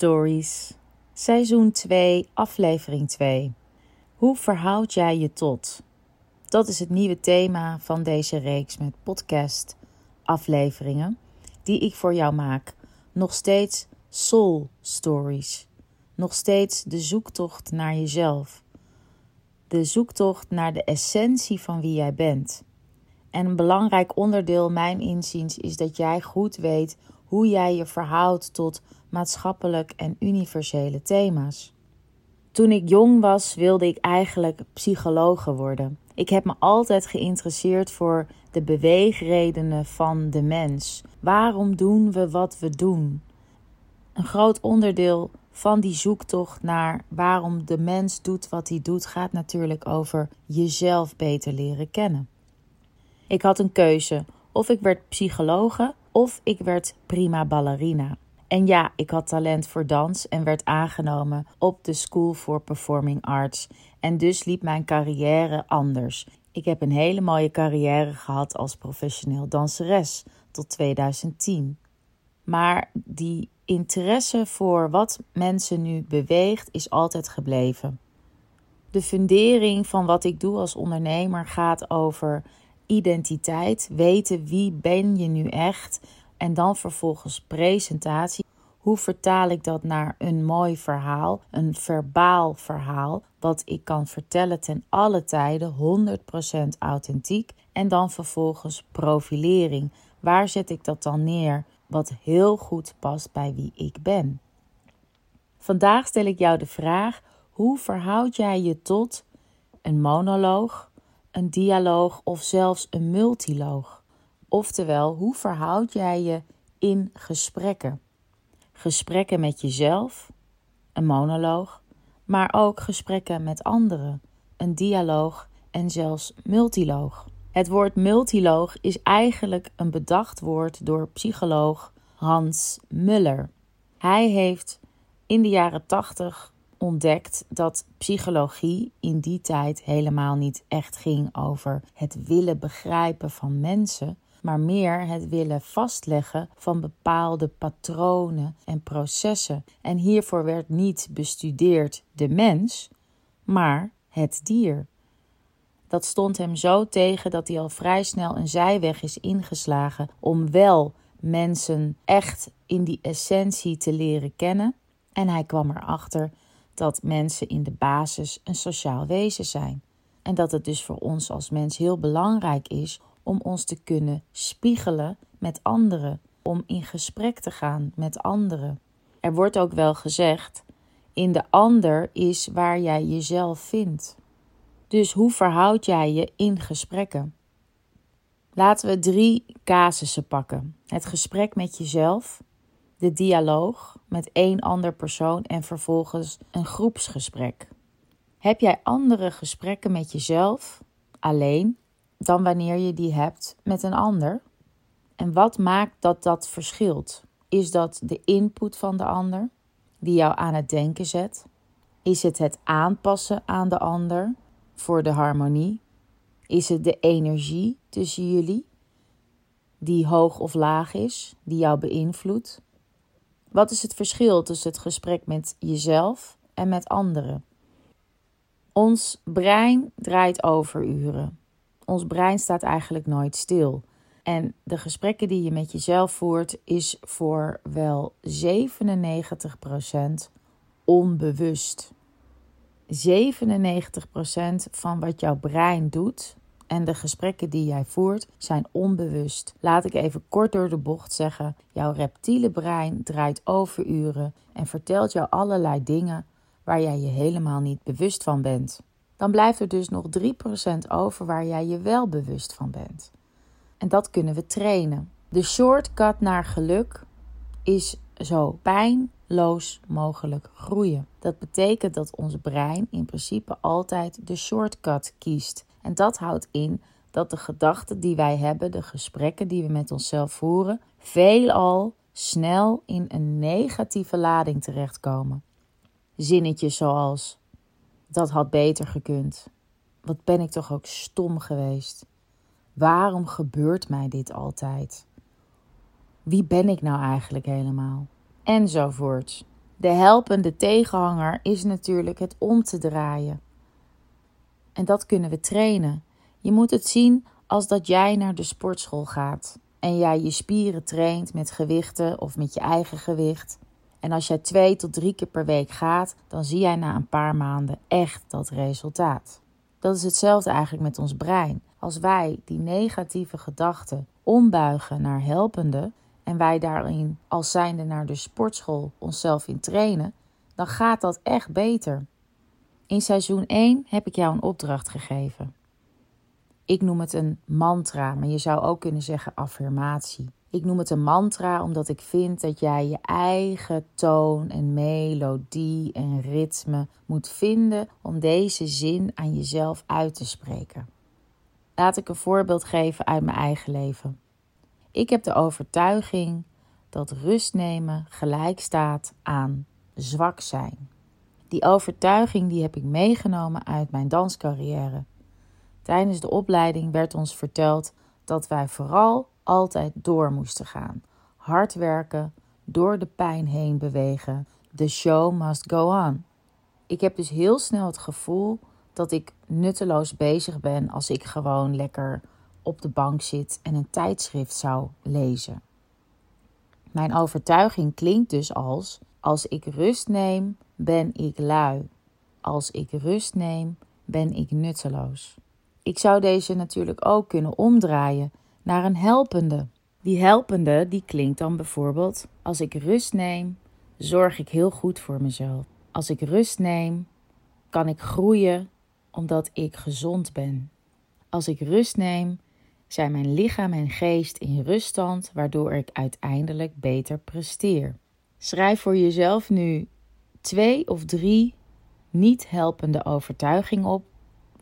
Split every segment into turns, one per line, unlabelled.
Stories, seizoen 2, aflevering 2. Hoe verhoud jij je tot? Dat is het nieuwe thema van deze reeks met podcast afleveringen die ik voor jou maak. Nog steeds Soul Stories. Nog steeds de zoektocht naar jezelf. De zoektocht naar de essentie van wie jij bent. En een belangrijk onderdeel, mijn inziens, is dat jij goed weet hoe jij je verhoudt tot maatschappelijk en universele thema's. Toen ik jong was, wilde ik eigenlijk psychologe worden. Ik heb me altijd geïnteresseerd voor de beweegredenen van de mens. Waarom doen we wat we doen? Een groot onderdeel van die zoektocht naar waarom de mens doet wat hij doet, gaat natuurlijk over jezelf beter leren kennen. Ik had een keuze: of ik werd psychologe of ik werd prima ballerina. En ja, ik had talent voor dans en werd aangenomen op de School for Performing Arts. En dus liep mijn carrière anders. Ik heb een hele mooie carrière gehad als professioneel danseres tot 2010. Maar die interesse voor wat mensen nu beweegt is altijd gebleven. De fundering van wat ik doe als ondernemer gaat over identiteit, weten wie ben je nu echt en dan vervolgens presentatie. Hoe vertaal ik dat naar een mooi verhaal, een verbaal verhaal, wat ik kan vertellen ten alle tijden 100% authentiek en dan vervolgens profilering. Waar zet ik dat dan neer wat heel goed past bij wie ik ben? Vandaag stel ik jou de vraag: hoe verhoud jij je tot een monoloog, een dialoog of zelfs een multiloog? Oftewel, hoe verhoud jij je in gesprekken? Gesprekken met jezelf, een monoloog, maar ook gesprekken met anderen, een dialoog en zelfs multiloog. Het woord multiloog is eigenlijk een bedacht woord door psycholoog Hans Muller. Hij heeft in de jaren 80 ontdekt dat psychologie in die tijd helemaal niet echt ging over het willen begrijpen van mensen, maar meer het willen vastleggen van bepaalde patronen en processen. En hiervoor werd niet bestudeerd de mens, maar het dier. Dat stond hem zo tegen dat hij al vrij snel een zijweg is ingeslagen om wel mensen echt in die essentie te leren kennen. En hij kwam erachter dat mensen in de basis een sociaal wezen zijn. En dat het dus voor ons als mens heel belangrijk is om ons te kunnen spiegelen met anderen, om in gesprek te gaan met anderen. Er wordt ook wel gezegd: in de ander is waar jij jezelf vindt. Dus hoe verhoud jij je in gesprekken? Laten we drie casussen pakken: het gesprek met jezelf, de dialoog met één ander persoon en vervolgens een groepsgesprek. Heb jij andere gesprekken met jezelf alleen dan wanneer je die hebt met een ander? En wat maakt dat dat verschilt? Is dat de input van de ander die jou aan het denken zet? Is het het aanpassen aan de ander voor de harmonie? Is het de energie tussen jullie die hoog of laag is, die jou beïnvloedt? Wat is het verschil tussen het gesprek met jezelf en met anderen? Ons brein draait overuren. Ons brein staat eigenlijk nooit stil. En de gesprekken die je met jezelf voert, is voor wel 97% onbewust. 97% van wat jouw brein doet en de gesprekken die jij voert zijn onbewust. Laat ik even kort door de bocht zeggen: jouw reptiele brein draait overuren en vertelt jou allerlei dingen waar jij je helemaal niet bewust van bent. Dan blijft er dus nog 3% over waar jij je wel bewust van bent. En dat kunnen we trainen. De shortcut naar geluk is zo pijnloos mogelijk groeien. Dat betekent dat ons brein in principe altijd de shortcut kiest. En dat houdt in dat de gedachten die wij hebben, de gesprekken die we met onszelf voeren, veelal snel in een negatieve lading terechtkomen. Zinnetjes zoals: dat had beter gekund. Wat ben ik toch ook stom geweest? Waarom gebeurt mij dit altijd? Wie ben ik nou eigenlijk helemaal? Enzovoort. De helpende tegenhanger is natuurlijk het om te draaien. En dat kunnen we trainen. Je moet het zien als dat jij naar de sportschool gaat en jij je spieren traint met gewichten of met je eigen gewicht. En als jij twee tot drie keer per week gaat, dan zie jij na een paar maanden echt dat resultaat. Dat is hetzelfde eigenlijk met ons brein. Als wij die negatieve gedachten ombuigen naar helpende en wij daarin als zijnde naar de sportschool onszelf in trainen, dan gaat dat echt beter. In seizoen 1 heb ik jou een opdracht gegeven. Ik noem het een mantra, maar je zou ook kunnen zeggen affirmatie. Ik noem het een mantra omdat ik vind dat jij je eigen toon en melodie en ritme moet vinden om deze zin aan jezelf uit te spreken. Laat ik een voorbeeld geven uit mijn eigen leven. Ik heb de overtuiging dat rust nemen gelijk staat aan zwak zijn. Die overtuiging die heb ik meegenomen uit mijn danscarrière. Tijdens de opleiding werd ons verteld dat wij vooral altijd door moesten gaan. Hard werken, door de pijn heen bewegen. The show must go on. Ik heb dus heel snel het gevoel dat ik nutteloos bezig ben als ik gewoon lekker op de bank zit en een tijdschrift zou lezen. Mijn overtuiging klinkt dus als: als ik rust neem, ben ik lui. Als ik rust neem, ben ik nutteloos. Ik zou deze natuurlijk ook kunnen omdraaien naar een helpende. Die helpende die klinkt dan bijvoorbeeld: als ik rust neem, zorg ik heel goed voor mezelf. Als ik rust neem, kan ik groeien omdat ik gezond ben. Als ik rust neem, zijn mijn lichaam en geest in ruststand, waardoor ik uiteindelijk beter presteer. Schrijf voor jezelf nu twee of drie niet helpende overtuigingen op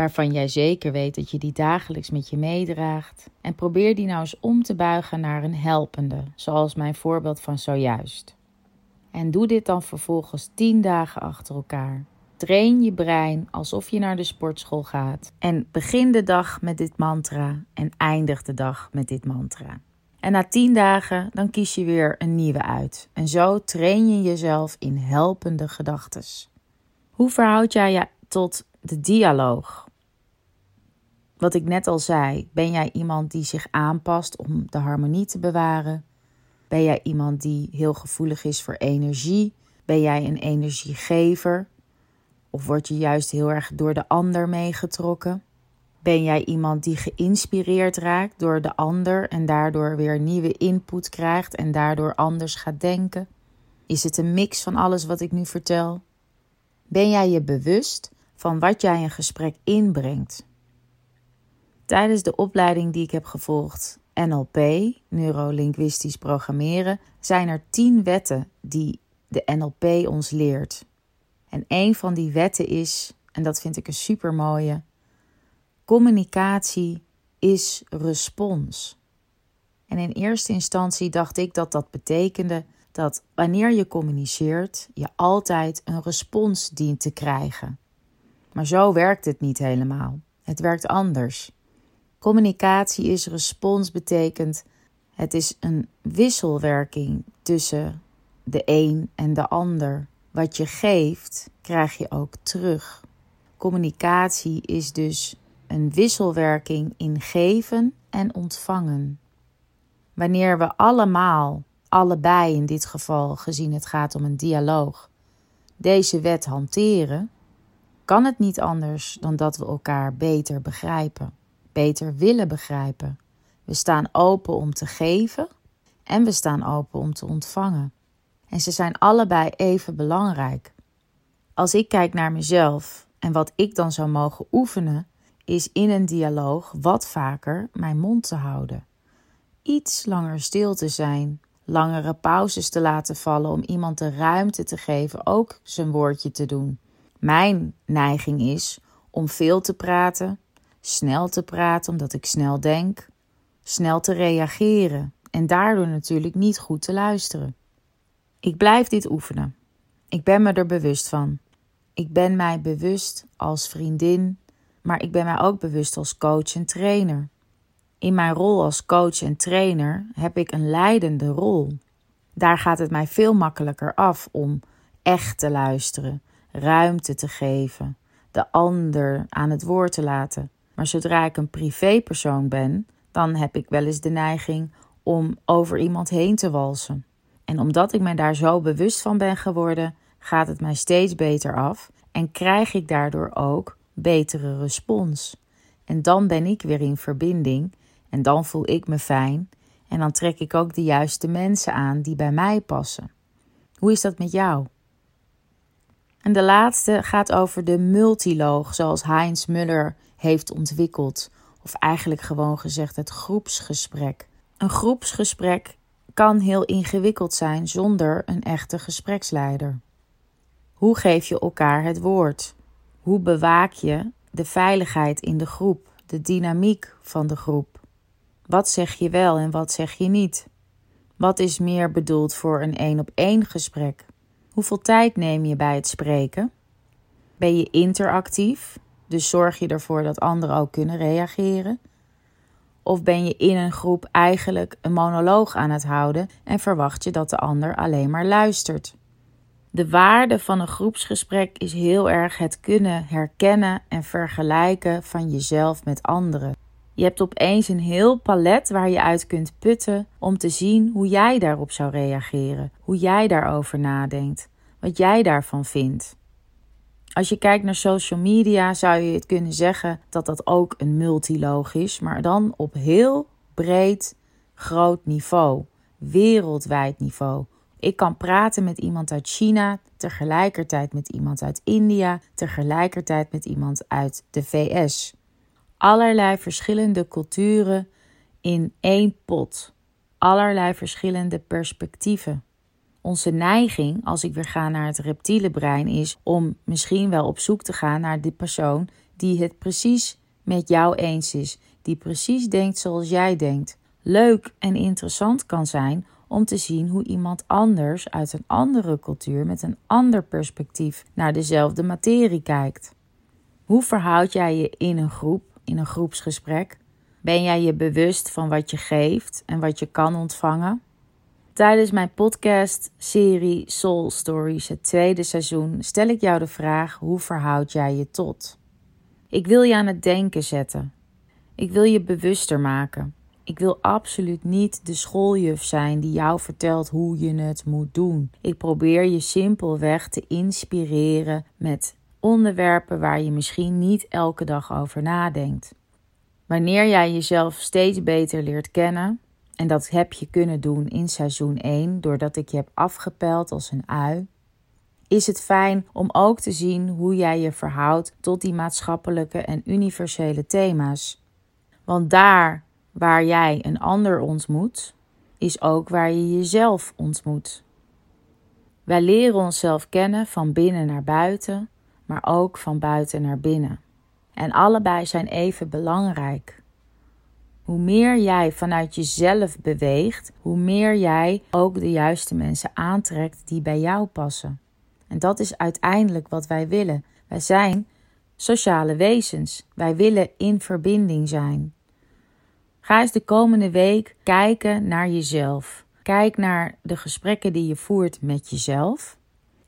waarvan jij zeker weet dat je die dagelijks met je meedraagt. En probeer die nou eens om te buigen naar een helpende, zoals mijn voorbeeld van zojuist. En doe dit dan vervolgens 10 dagen achter elkaar. Train je brein alsof je naar de sportschool gaat. En begin de dag met dit mantra en eindig de dag met dit mantra. En na 10 dagen dan kies je weer een nieuwe uit. En zo train je jezelf in helpende gedachten. Hoe verhoud jij je tot de dialoog? Wat ik net al zei, ben jij iemand die zich aanpast om de harmonie te bewaren? Ben jij iemand die heel gevoelig is voor energie? Ben jij een energiegever? Of word je juist heel erg door de ander meegetrokken? Ben jij iemand die geïnspireerd raakt door de ander en daardoor weer nieuwe input krijgt en daardoor anders gaat denken? Is het een mix van alles wat ik nu vertel? Ben jij je bewust van wat jij een gesprek inbrengt? Tijdens de opleiding die ik heb gevolgd, NLP, neurolinguistisch programmeren, zijn er tien wetten die de NLP ons leert. En een van die wetten is, en dat vind ik een super mooie, communicatie is respons. En in eerste instantie dacht ik dat dat betekende dat wanneer je communiceert, je altijd een respons dient te krijgen. Maar zo werkt het niet helemaal. Het werkt anders. Communicatie is respons betekent het is een wisselwerking tussen de een en de ander. Wat je geeft, krijg je ook terug. Communicatie is dus een wisselwerking in geven en ontvangen. Wanneer we allemaal, allebei in dit geval, gezien het gaat om een dialoog, deze wet hanteren, kan het niet anders dan dat we elkaar beter begrijpen beter willen begrijpen. We staan open om te geven en we staan open om te ontvangen. En ze zijn allebei even belangrijk. Als ik kijk naar mezelf en wat ik dan zou mogen oefenen, is in een dialoog wat vaker mijn mond te houden. Iets langer stil te zijn, langere pauzes te laten vallen om iemand de ruimte te geven ook zijn woordje te doen. Mijn neiging is om veel te praten, snel te praten omdat ik snel denk, snel te reageren en daardoor natuurlijk niet goed te luisteren. Ik blijf dit oefenen. Ik ben me er bewust van. Ik ben mij bewust als vriendin, maar ik ben mij ook bewust als coach en trainer. In mijn rol als coach en trainer heb ik een leidende rol. Daar gaat het mij veel makkelijker af om echt te luisteren, ruimte te geven, de ander aan het woord te laten. Maar zodra ik een privépersoon ben, dan heb ik wel eens de neiging om over iemand heen te walsen. En omdat ik me daar zo bewust van ben geworden, gaat het mij steeds beter af en krijg ik daardoor ook betere respons. En dan ben ik weer in verbinding en dan voel ik me fijn en dan trek ik ook de juiste mensen aan die bij mij passen. Hoe is dat met jou? En de laatste gaat over de multiloog, zoals Heinz Muller heeft ontwikkeld. Of eigenlijk gewoon gezegd het groepsgesprek. Een groepsgesprek kan heel ingewikkeld zijn zonder een echte gespreksleider. Hoe geef je elkaar het woord? Hoe bewaak je de veiligheid in de groep, de dynamiek van de groep? Wat zeg je wel en wat zeg je niet? Wat is meer bedoeld voor een één op één gesprek? Hoeveel tijd neem je bij het spreken? Ben je interactief, dus zorg je ervoor dat anderen ook kunnen reageren? Of ben je in een groep eigenlijk een monoloog aan het houden en verwacht je dat de ander alleen maar luistert? De waarde van een groepsgesprek is heel erg het kunnen herkennen en vergelijken van jezelf met anderen. Je hebt opeens een heel palet waar je uit kunt putten om te zien hoe jij daarop zou reageren, hoe jij daarover nadenkt, wat jij daarvan vindt. Als je kijkt naar social media zou je het kunnen zeggen dat dat ook een multiloog is, maar dan op heel breed, groot niveau, wereldwijd niveau. Ik kan praten met iemand uit China, tegelijkertijd met iemand uit India, tegelijkertijd met iemand uit de VS. Allerlei verschillende culturen in één pot. Allerlei verschillende perspectieven. Onze neiging, als ik weer ga naar het reptiele brein, is om misschien wel op zoek te gaan naar die persoon die het precies met jou eens is, die precies denkt zoals jij denkt. Leuk en interessant kan zijn om te zien hoe iemand anders uit een andere cultuur met een ander perspectief naar dezelfde materie kijkt. Hoe verhoud jij je in een groep, in een groepsgesprek? Ben jij je bewust van wat je geeft en wat je kan ontvangen? Tijdens mijn podcast-serie Soul Stories, het tweede seizoen, stel ik jou de vraag: hoe verhoud jij je tot? Ik wil je aan het denken zetten. Ik wil je bewuster maken. Ik wil absoluut niet de schooljuf zijn die jou vertelt hoe je het moet doen. Ik probeer je simpelweg te inspireren met onderwerpen waar je misschien niet elke dag over nadenkt. Wanneer jij jezelf steeds beter leert kennen, en dat heb je kunnen doen in seizoen 1 doordat ik je heb afgepeld als een ui, is het fijn om ook te zien hoe jij je verhoudt tot die maatschappelijke en universele thema's. Want daar Waar jij een ander ontmoet, is ook waar je jezelf ontmoet. Wij leren onszelf kennen van binnen naar buiten, maar ook van buiten naar binnen. En allebei zijn even belangrijk. Hoe meer jij vanuit jezelf beweegt, hoe meer jij ook de juiste mensen aantrekt die bij jou passen. En dat is uiteindelijk wat wij willen. Wij zijn sociale wezens. Wij willen in verbinding zijn. Ga eens de komende week kijken naar jezelf. Kijk naar de gesprekken die je voert met jezelf.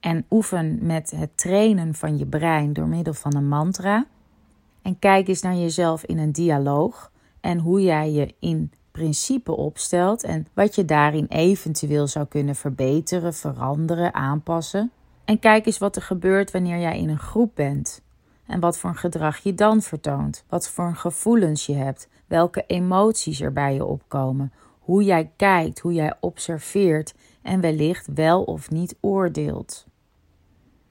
En oefen met het trainen van je brein door middel van een mantra. En kijk eens naar jezelf in een dialoog en hoe jij je in principe opstelt en wat je daarin eventueel zou kunnen verbeteren, veranderen, aanpassen. En kijk eens wat er gebeurt wanneer jij in een groep bent. En wat voor een gedrag je dan vertoont. Wat voor gevoelens je hebt welke emoties er bij je opkomen, hoe jij kijkt, hoe jij observeert en wellicht wel of niet oordeelt.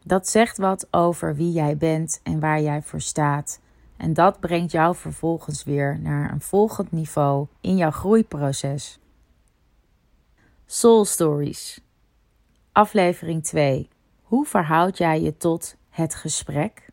Dat zegt wat over wie jij bent en waar jij voor staat. En dat brengt jou vervolgens weer naar een volgend niveau in jouw groeiproces. Soul Stories. Aflevering 2. Hoe verhoud jij je tot het gesprek?